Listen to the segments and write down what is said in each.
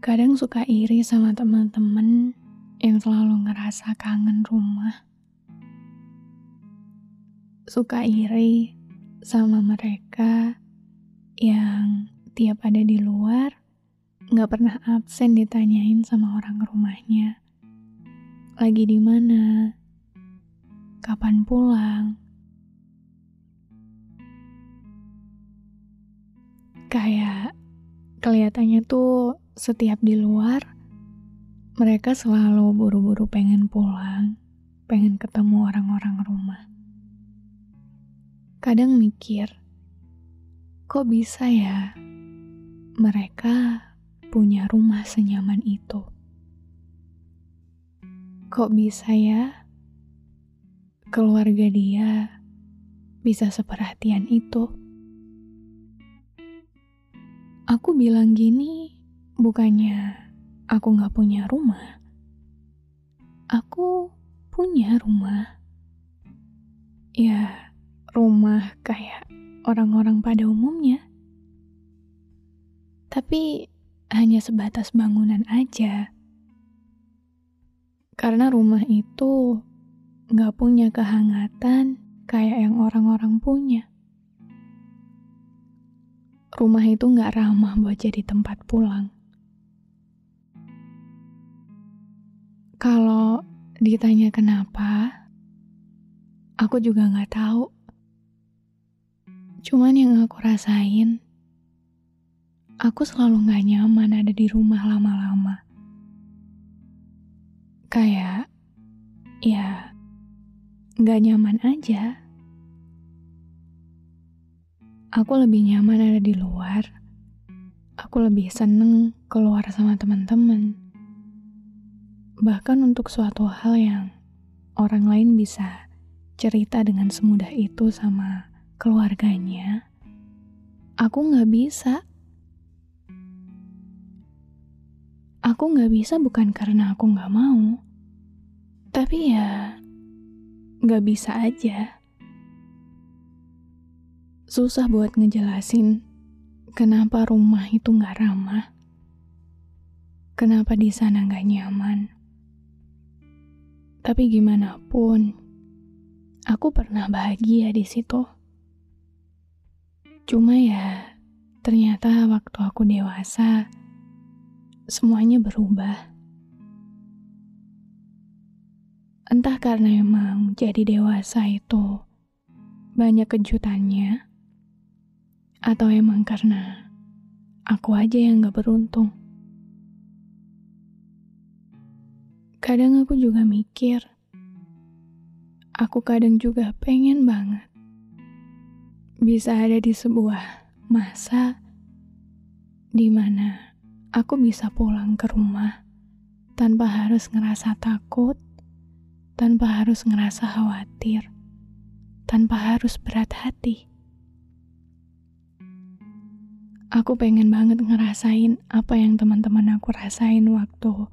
Kadang suka iri sama teman-teman yang selalu ngerasa kangen rumah. Suka iri sama mereka yang tiap ada di luar nggak pernah absen ditanyain sama orang rumahnya. Lagi di mana? Kapan pulang? Kayak kelihatannya tuh setiap di luar mereka selalu buru-buru pengen pulang, pengen ketemu orang-orang rumah. Kadang mikir, kok bisa ya mereka punya rumah senyaman itu? Kok bisa ya keluarga dia bisa seperhatian itu? Aku bilang gini, bukannya aku gak punya rumah. Aku punya rumah. Ya, rumah kayak orang-orang pada umumnya. Tapi hanya sebatas bangunan aja. Karena rumah itu gak punya kehangatan kayak yang orang-orang punya. Rumah itu gak ramah buat jadi tempat pulang. Kalau ditanya kenapa, aku juga gak tahu. Cuman yang aku rasain, aku selalu gak nyaman ada di rumah lama-lama. Kayak, ya, gak nyaman aja. Aku lebih nyaman ada di luar. Aku lebih seneng keluar sama teman-teman. Bahkan untuk suatu hal yang orang lain bisa cerita dengan semudah itu sama keluarganya, aku nggak bisa. Aku nggak bisa bukan karena aku nggak mau, tapi ya nggak bisa aja. Susah buat ngejelasin kenapa rumah itu nggak ramah, kenapa di sana nggak nyaman. Tapi gimana pun, aku pernah bahagia di situ. Cuma ya, ternyata waktu aku dewasa, semuanya berubah. Entah karena emang jadi dewasa itu banyak kejutannya, atau emang karena aku aja yang gak beruntung. Kadang aku juga mikir, aku kadang juga pengen banget bisa ada di sebuah masa di mana aku bisa pulang ke rumah tanpa harus ngerasa takut, tanpa harus ngerasa khawatir, tanpa harus berat hati. Aku pengen banget ngerasain apa yang teman-teman aku rasain waktu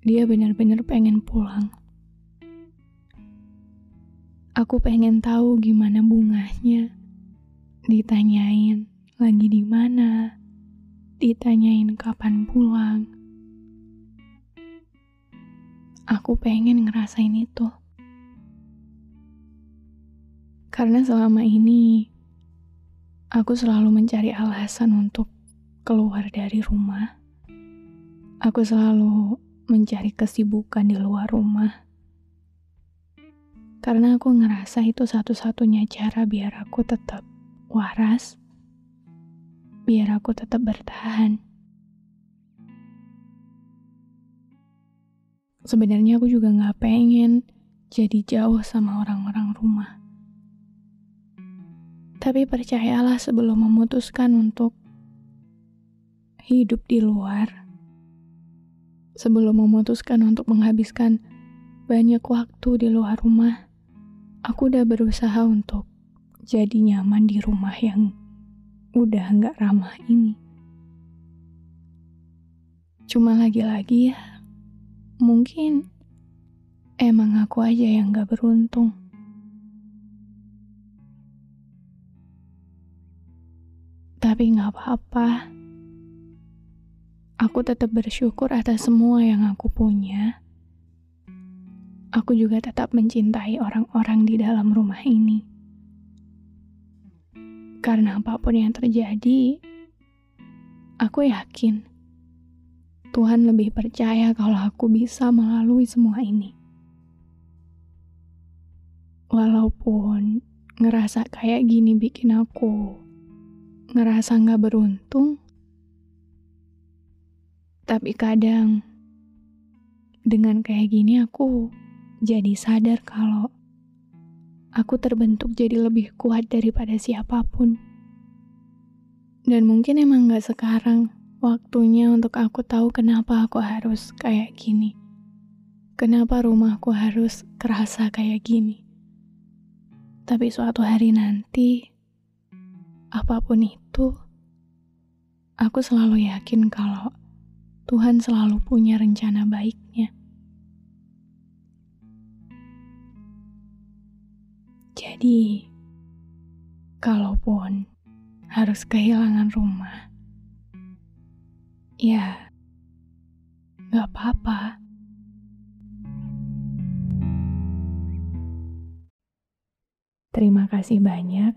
dia benar-benar pengen pulang. Aku pengen tahu gimana bunganya. Ditanyain lagi di mana, ditanyain kapan pulang. Aku pengen ngerasain itu. Karena selama ini aku selalu mencari alasan untuk keluar dari rumah. Aku selalu mencari kesibukan di luar rumah. Karena aku ngerasa itu satu-satunya cara biar aku tetap waras, biar aku tetap bertahan. Sebenarnya aku juga gak pengen jadi jauh sama orang-orang rumah. Tapi percayalah sebelum memutuskan untuk hidup di luar, sebelum memutuskan untuk menghabiskan banyak waktu di luar rumah, aku udah berusaha untuk jadi nyaman di rumah yang udah nggak ramah ini. Cuma lagi-lagi ya, Mungkin emang aku aja yang gak beruntung. Tapi gak apa-apa. Aku tetap bersyukur atas semua yang aku punya. Aku juga tetap mencintai orang-orang di dalam rumah ini. Karena apa pun yang terjadi, aku yakin Tuhan lebih percaya kalau aku bisa melalui semua ini. Walaupun ngerasa kayak gini bikin aku ngerasa gak beruntung, tapi kadang dengan kayak gini aku jadi sadar kalau aku terbentuk jadi lebih kuat daripada siapa pun. Dan mungkin emang gak sekarang, Waktunya untuk aku tahu kenapa aku harus kayak gini. Kenapa rumahku harus kerasa kayak gini. Tapi suatu hari nanti, apa pun itu, aku selalu yakin kalau Tuhan selalu punya rencana baiknya. Jadi, kalaupun harus kehilangan rumah, Ya, gak apa-apa. Terima kasih banyak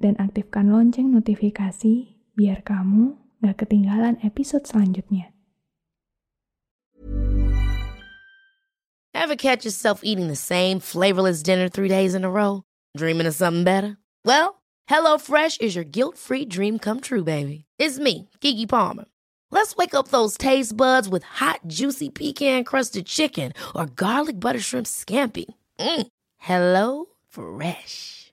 dan aktifkan lonceng notifikasi biar kamu gak ketinggalan episode selanjutnya. Ever catch yourself eating the same flavorless dinner three days in a row? Dreaming of something better? Well, HelloFresh is your guilt-free dream come true, baby. It's me, Kiki Palmer. Let's wake up those taste buds with hot, juicy pecan crusted chicken or garlic butter shrimp scampi. Mm. Hello Fresh.